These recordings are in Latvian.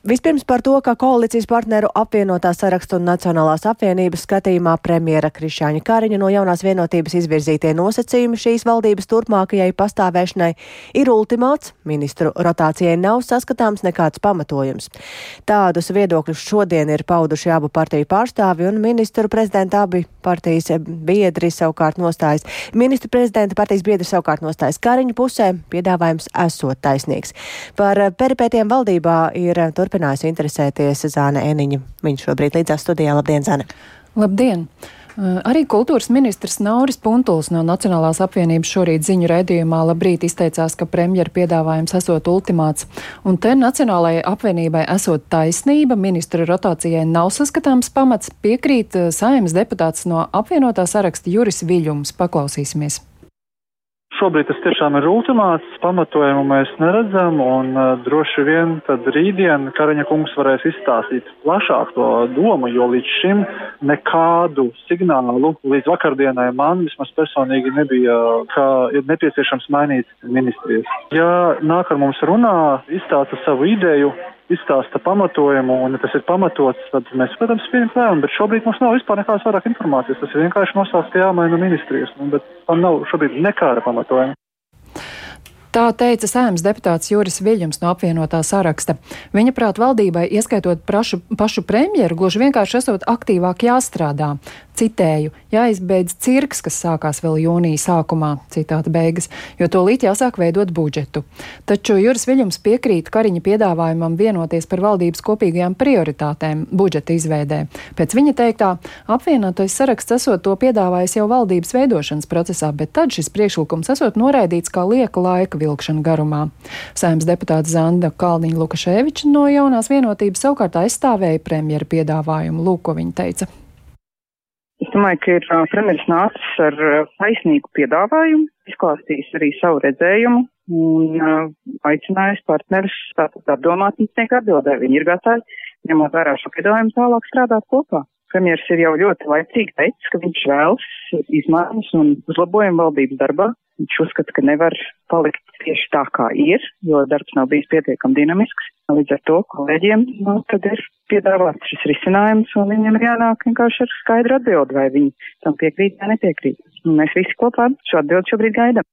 Vispirms par to, ka koalīcijas partneru apvienotā sarakstu un Nacionālās apvienības skatījumā premjera Krišāņa Kariņa no jaunās vienotības izvirzītie nosacījumi šīs valdības turpmākajai pastāvēšanai ir ultimāts, ministru rotācijai nav saskatāms nekāds pamatojums. Tādus viedokļus šodien ir pauduši abu partiju pārstāvi un ministru prezidenta abi partijas biedri savukārt nostājas. Ministru prezidenta partijas biedri savukārt nostājas Kariņu pusē, piedāvājums esot taisnīgs. Par peripētiem valdībā ir turpinājusi interesēties Zāne Eniņa. Viņš šobrīd līdzās studijā. Labdien, Zāne! Labdien! Uh, arī kultūras ministrs Nauris Puntuls no Nacionālās apvienības šorīt ziņu redzījumā labrīt izteicās, ka premjera piedāvājums esot ultimāts. Un te Nacionālajai apvienībai esot taisnība, ministra rotācijai nav saskatāms pamats, piekrīt uh, saimas deputāts no apvienotā saraksta Juris Viļums. Paklausīsimies! Šobrīd tas tiešām ir ultimāts, pamatojumu mēs neredzam, un uh, droši vien tad rītdien Karaņa kungs varēs izstāstīt plašāk to domu, jo līdz šim nekādu signālu līdz vakardienai man vismaz personīgi nebija, ka ir nepieciešams mainīt ministrijas. Ja nāk ar mums runā, izstāsta savu ideju, izstāsta pamatojumu, un ja tas ir pamatots, tad mēs, protams, pieņemam lēmumu, bet šobrīd mums nav vispār nekādas vairāk informācijas. Tas ir vienkārši nosausts, ka jāmaina ministrijas, nu, bet tam nav šobrīd nekāda pamatojuma. Tā teica sēmas deputāts Juris Viļņums no apvienotā saraksta. Viņa prāt valdībai, ieskaitot prašu, pašu premjeru, gluži vienkārši esot aktīvāk jāstrādā. Citēju, jāizbeidz cirks, kas sākās vēl jūnija sākumā, citāta beigas, jo to līdz jāsāk veidot budžetu. Taču Juris Viļņums piekrīt Kariņa piedāvājumam vienoties par valdības kopīgajām prioritātēm budžeta izveidē. Pēc viņa teiktā, apvienotais saraksts esot to piedāvājis jau valdības veidošanas procesā, bet tad šis priekšlikums esot noraidīts kā lieka laika vilkšana garumā. Saimnes deputāts Zanda Kalniņa Lukaševiča no jaunās vienotības savukārt aizstāvēja premjera piedāvājumu. Lūk, ko viņa teica. Domāju, ka ir premjeras nācis ar taisnīgu piedāvājumu, izklāstījis arī savu redzējumu un aicinājis partnerus tātad apdomāt sniegt atbildē. Viņi ir gatavi, ņemot vērā šo piedāvājumu, tālāk strādāt kopā. Premjeras ir jau ļoti laicīgi teicis, ka viņš vēlas izmaiņas un uzlabojumu valdības darbā. Viņš uzskata, ka nevar palikt tieši tā, kā ir, jo darbs nav bijis pietiekami dinamisks. Līdz ar to kolēģiem nu, ir piedāvāts šis risinājums, un viņiem ir jānāk vienkārši ar skaidru atbildi, vai viņi tam piekrīt vai nepiekrīt. Un mēs visi kopā šo atbildi šobrīd gaidām.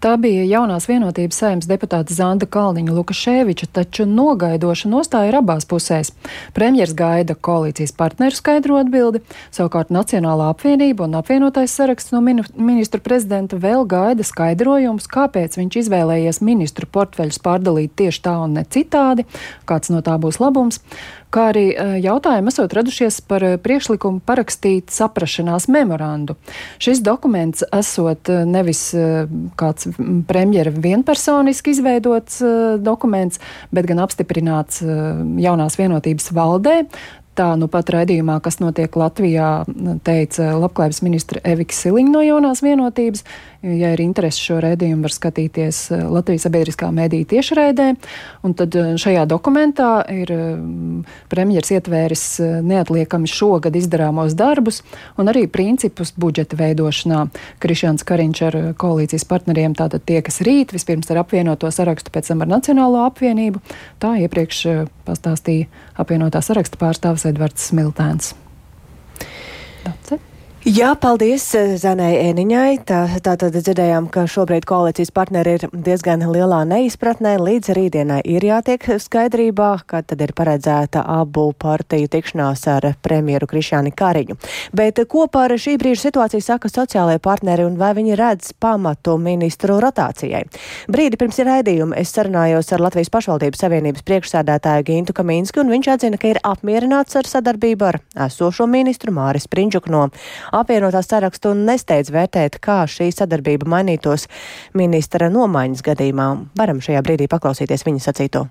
Tā bija jaunās vienotības saimnes deputāta Zanda Kalniņa Lukaševiča, taču nogaidoša nostāja ir abās pusēs. Premjers gaida koalīcijas partneru skaidro atbildi, savukārt Nacionālā apvienība un apvienotais saraksts no ministru prezidenta vēl gaida skaidrojumus, kāpēc viņš izvēlējies ministru portfeļus pārdalīt tieši tā un ne citādi, kāds no tā būs labums kā arī e, jautājumi esot radušies par e, priekšlikumu parakstīt saprašanās memorandu. Šis dokuments esot e, nevis kāds premjera vienpersoniski izveidots dokuments, bet gan apstiprināts jaunās vienotības valdē. Tā nu pat raidījumā, kas notiek Latvijā, teica labklājības ministra Evika Siliņa no jaunās vienotības. Ja ir interesi šo rēdījumu, var skatīties eh, Latvijas sabiedriskā mēdīja tiešraidē. Un tad eh, šajā dokumentā ir mm, premjers ietvēris eh, neatliekami šogad izdarāmos darbus un arī principus budžeta veidošanā. Krišāns Kariņš ar koalīcijas partneriem tātad tiekas rīt, vispirms ar apvienoto sarakstu, pēc tam ar Nacionālo apvienību. Tā iepriekš pastāstīja apvienotā saraksta pārstāvis Edvards Smiltēns. That's it. Jā, paldies eh, Zanai Ēniņai. Tā, tā tad dzirdējām, ka šobrīd koalīcijas partneri ir diezgan lielā neizpratnē. Līdz rītdienai ir jātiek skaidrībā, kad tad ir paredzēta abu partiju tikšanās ar premjeru Krišāni Kariņu. Bet ko par šī brīža situāciju saka sociālajie partneri un vai viņi redz pamatu ministru rotācijai? Brīdi pirms raidījuma es sarunājos ar Latvijas pašvaldības savienības priekšsēdētāju Gintu Kamīnsku, un viņš atzina, ka ir apmierināts ar sadarbību ar esošo ministru Māris Prindžuku no apvienotā sarakstu un nesteidz vērtēt, kā šī sadarbība mainītos ministra nomaiņas gadījumā. Varam šajā brīdī paklausīties viņa sacīto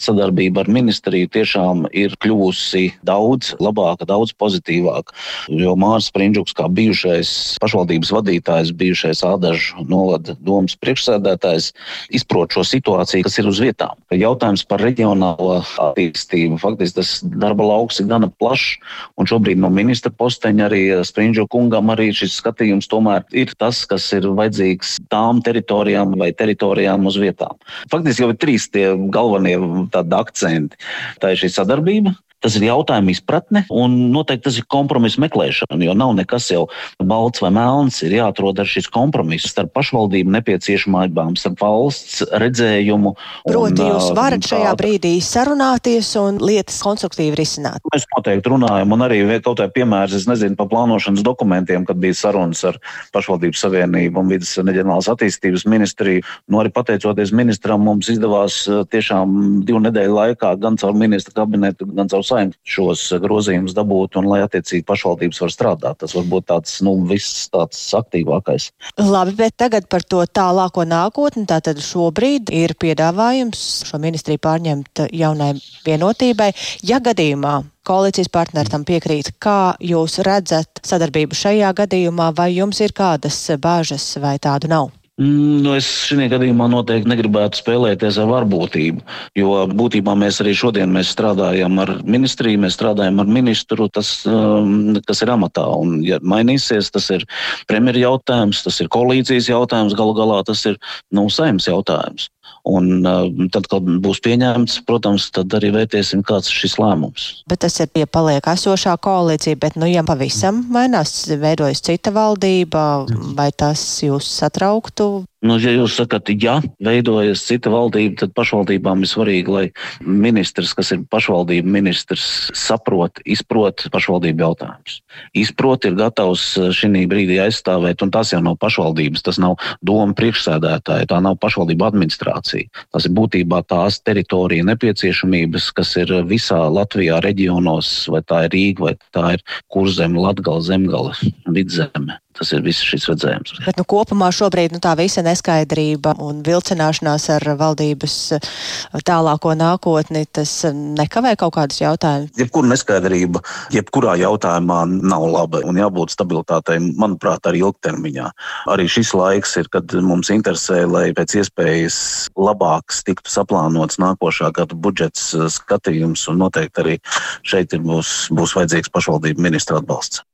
sadarbība ar ministriju tiešām ir kļuvusi daudz labāka, daudz pozitīvāka. Jo Mārcis Sprindžuks, kā bijušais pašvaldības vadītājs, bijušais Ādažu novada domas priekšsēdētājs, izprot šo situāciju, kas ir uz vietām. Jautājums par reģionālo attīstību, faktiski tas darba lauks ir gana plašs, un šobrīd no ministra posteņa arī Sprindžu kungam arī šis skatījums tomēr ir tas, kas ir vajadzīgs tām teritorijām vai teritorijām uz vietām. Faktiski jau ir trīs tie galvenie tādi akcenti. Tā ir šī sadarbība, Tas ir jautājuma izpratne, un noteikti tas ir kompromisa meklēšana. Jo nav nekas jau balts vai melns. Ir jāatrod ar šis kompromiss starp pašvaldību nepieciešamībām, starp valsts redzējumu. Proti, un, jūs varat šajā brīdī sarunāties un lietas konstruktīvi risināt. Mēs noteikti runājam, un arī kaut kā piemērs, es nezinu, pa plānošanas dokumentiem, kad bija sarunas ar pašvaldības savienību un vidas neģenerālas attīstības ministriju. Nu, arī pateicoties ministram, mums izdevās tiešām divu nedēļu laikā gan caur ministra kabinetu, gan caur saimtu šos grozījumus dabūt un lai attiecīgi pašvaldības var strādāt. Tas var būt tāds, nu, viss tāds aktīvākais. Labi, bet tagad par to tālāko nākotni. Tātad šobrīd ir piedāvājums šo ministriju pārņemt jaunai vienotībai. Ja gadījumā koalīcijas partneri tam piekrīt. Kā jūs redzat sadarbību šajā gadījumā, vai jums ir kādas bāžas vai tādu nav? Mm, nu, es šajā gadījumā noteikti negribētu spēlēties ar varbūtību, jo būtībā mēs arī šodien mēs strādājam ar ministriju, mēs strādājam ar ministru, tas, um, kas ir amatā. Un, ja mainīsies, tas ir premjeras jautājums, tas ir koalīcijas jautājums, galu galā tas ir nu, saimnes jautājums. Un uh, tad, kad būs pieņemts, protams, tad arī vērtēsim, kāds ir šis lēmums. Bet tas ir pie paliek esošā koalīcija, bet, nu, ja pavisam mainās, veidojas cita valdība, vai tas jūs satrauktu? Nu, ja jūs sakat, ja veidojas cita valdība, tad pašvaldībām ir svarīgi, lai ministrs, kas ir pašvaldība ministrs, saprot, izprot pašvaldību jautājumus. Izprot, ir gatavs šī brīdī aizstāvēt, un tas jau nav pašvaldības, tas nav doma priekšsēdētāja, tā nav pašvaldība administrācija. Tas ir būtībā tās teritorija nepieciešamības, kas ir visā Latvijā reģionos, vai tā ir Rīga, vai tā ir Kurzeme, Latgala, Zemgala, Vidzeme. Tas ir viss šis redzējums. Bet nu, kopumā šobrīd nu, tā visa neskaidrība un vilcināšanās ar valdības eh, tālāko nākotni, tas eh, nekavē kaut kādus jautājumus. Jebkura neskaidrība, jebkurā jautājumā nav laba un jābūt stabilitātei, manuprāt, arī ilgtermiņā. Arī šis laiks ir, kad mums interesē, lai pēc iespējas labāks tiktu saplānots nākošā gada budžets eh, skatījums, un noteikti arī šeit ir, būs, būs vajadzīgs pašvaldību ministra atbalsts.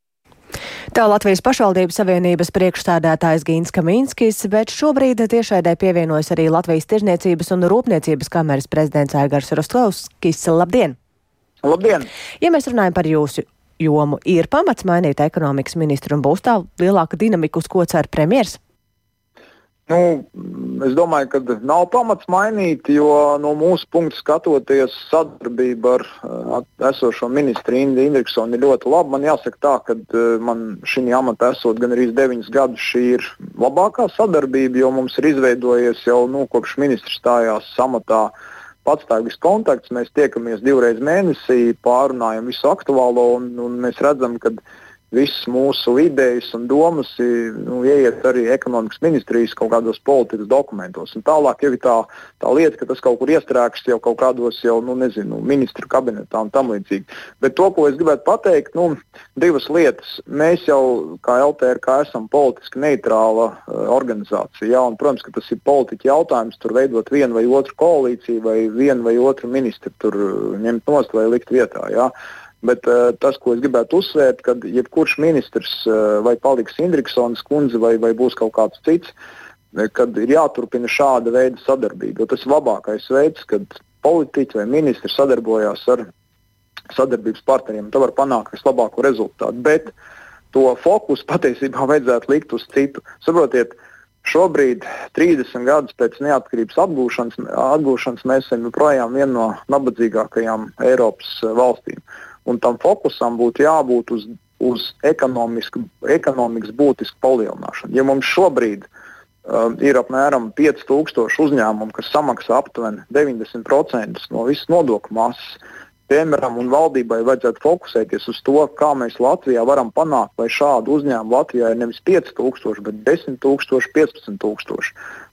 Tā Latvijas pašvaldības savienības priekšstādātājs Gīns Kaminskis, bet šobrīd tiešraidē pievienojas arī Latvijas tirzniecības un rūpniecības kameras prezidents Aigars Rostovskis. Labdien! Labdien! Ja mēs runājam par jūsu jomu, ir pamats mainīt ekonomikas ministru un būs tā lielāka dinamika, uz ko cer premjers? Nu, es domāju, ka nav pamats mainīt, jo no mūsu punkta skatoties, sadarbība ar uh, esošo ministru Indi Indriksonu ir ļoti laba. Man jāsaka tā, ka uh, man šī amata esot gan arī 9 gadus, šī ir labākā sadarbība, jo mums ir izveidojies jau nu, kopš ministrs stājās amatā patstāvīgs kontakts. Mēs tiekamies divreiz mēnesī, pārunājam visu aktuālo un, un mēs redzam, ka visas mūsu idejas un domas nu, ieiet arī ekonomikas ministrijas kaut kādos politikas dokumentos. Un tālāk jau ir tā, tā lieta, ka tas kaut kur iestrēgst jau kaut kādos jau, nu, nezinu, ministru kabinetā un tam līdzīgi. Bet to, ko es gribētu pateikt, nu, divas lietas. Mēs jau kā LTRK esam politiski neitrāla uh, organizācija. Jā, un, protams, ka tas ir politiķa jautājums, tur veidot vienu vai otru koalīciju vai vienu vai otru ministru tur ņemt nost vai likt vietā. Jā. Bet uh, tas, ko es gribētu uzsvērt, kad jebkurš ministrs, uh, vai paliks Indriksons kundze, vai, vai būs kaut kāds cits, uh, kad ir jāturpina šāda veida sadarbība. Jo tas ir labākais veids, kad politiķi vai ministri sadarbojās ar sadarbības partneriem. Tā var panākt vislabāko rezultātu. Bet to fokusu patiesībā vajadzētu likt uz citu. Saprotiet, Šobrīd, 30 gadus pēc neatkarības atgūšanas, atgūšanas mēs esam joprojām viena no nabadzīgākajām Eiropas valstīm un tam fokusam būtu jābūt uz, uz ekonomikas būtisku palielināšanu. Ja mums šobrīd uh, ir apmēram 5000 uzņēmumu, kas samaksā aptuveni 90% no visas nodokļu masas, Piemēram, un valdībai vajadzētu fokusēties uz to, kā mēs Latvijā varam panākt, lai šādu uzņēmumu Latvijā ir nevis 5000, bet 10 000, 15 000.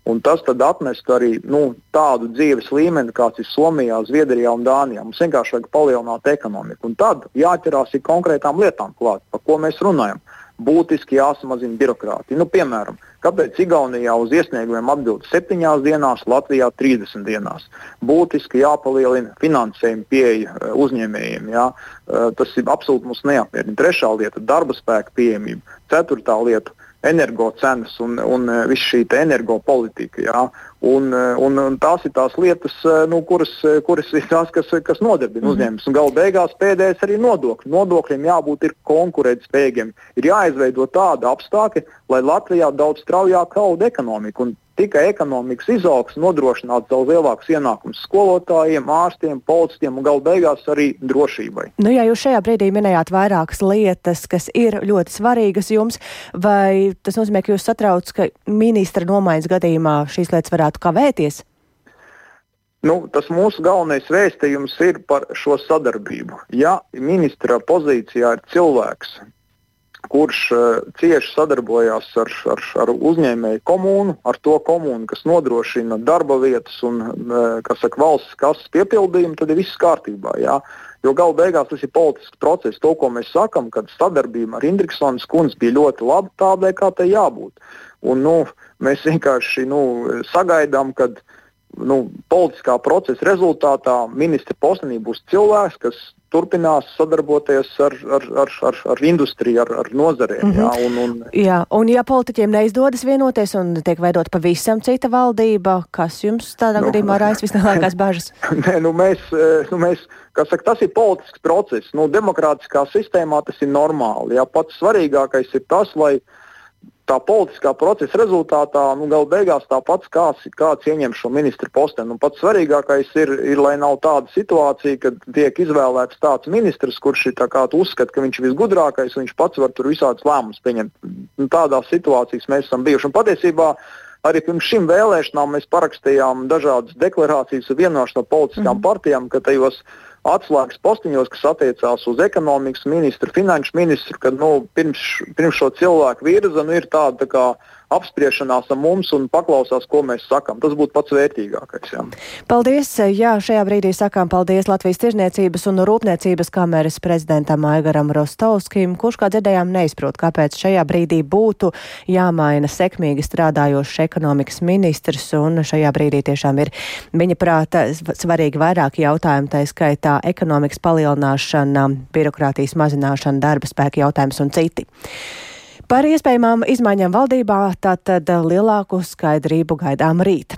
Un tas atnestu arī nu, tādu dzīves līmeni, kāds ir Somijā, Zviedrijā un Dānijā. Mums vienkārši vajag palielināt ekonomiku. Un tad jāķerās pie konkrētām lietām, klāt, par ko mēs runājam. Būtiski jāsamazina birokrātija. Nu, piemēram, kāpēc Igaunijā uz iesniegumiem atbild 7 dienās, Latvijā 30 dienās? Būtiski jāpalielina finansējuma pieeja eh, uzņēmējiem. Jā. Eh, tas ir absolūti mums neapmierina. Trešā lieta - darba spēka pieejamība. Ceturtā lieta energo cenas un, un e, viss šī energopolitika. Jā. Un, un, un tās ir tās lietas, nu, kuras, kuras ir tās, kas, kas nodarbina mm. uzņēmumus. Galu beigās pēdējais arī nodokļi. Nodokļiem jābūt konkurētspējīgiem. Ir jāizveido tāda apstākļa, lai Latvijā daudz straujāk auga ekonomika. Un tikai ekonomikas izaugsme nodrošināt daudz lielākus ienākumus skolotājiem, ārstiem, policistiem un galu beigās arī drošībai. Nu, ja jūs šajā brīdī minējāt vairākas lietas, kas ir ļoti svarīgas jums, vai tas nozīmē, ka jūs satrauc, ka ministra nomaiņas gadījumā šīs lietas varētu kavēties? Nu, tas mūsu galvenais vēstījums ir par šo sadarbību. Ja ministra pozīcijā ir cilvēks, kurš uh, cieši sadarbojās ar, ar, ar uzņēmēju komūnu, ar to komūnu, kas nodrošina darba vietas un uh, saka, valsts kases piepildījumu, tad ir viss kārtībā. Jā. Jo galu beigās tas ir politisks process. To, ko mēs sakām, kad sadarbība ar Indriksons kundzi bija ļoti laba, tādai kā tai jābūt. Un, nu, mēs vienkārši nu, sagaidām, ka nu, politiskā procesa rezultātā ministra postenī būs cilvēks, kas turpinās sadarboties ar, ar, ar, ar, ar industriju, ar, ar nozarēm. Mm -hmm. jā, un, un... jā, un ja politiķiem neizdodas vienoties un tiek veidot pavisam cita valdība, kas jums tādā nu, gadījumā raisa vislielākās bažas? Nē, nu mēs, eh, nu mēs, saka, tas ir politisks process. Nu, demokrātiskā sistēmā tas ir normāli. Jā, pats svarīgākais ir tas, lai tā politiskā procesa rezultātā, nu, galu beigās tāpats kāds, kāds ieņem šo ministru posteni. Nu, pats svarīgākais ir, ir, lai nav tāda situācija, kad tiek izvēlēts tāds ministrs, kurš ir uzskata, ka viņš ir visgudrākais un viņš pats var tur visādus lēmumus pieņemt. Nu, tādās situācijās mēs esam bijuši. Un patiesībā arī pirms šīm vēlēšanām mēs parakstījām dažādas deklarācijas un vienošanos no politiskām mm partijām, ka tajos atslēgas postiņos, kas attiecās uz ekonomikas ministru, finanšu ministru, kad nu, pirms, pirms šo cilvēku virza nu, ir tāda tā kā apspriešanās ar mums un paklausās, ko mēs sakām. Tas būtu pats vērtīgākais. Jā. Paldies! Jā, šajā brīdī sakām paldies Latvijas Tirzniecības un Rūpniecības kameras prezidentam Aigaram Rostovskim, kurš, kā dzirdējām, neizprot, kāpēc šajā brīdī būtu jāmaina sekmīgi strādājošs ekonomikas ministrs, un šajā brīdī tiešām ir viņa prāta svarīgi vairāki jautājumi, tā skaitā ekonomikas palielināšana, birokrātijas mazināšana, darba spēka jautājums un citi. Par iespējamām izmaiņām valdībā tātad lielāku skaidrību gaidām rīt.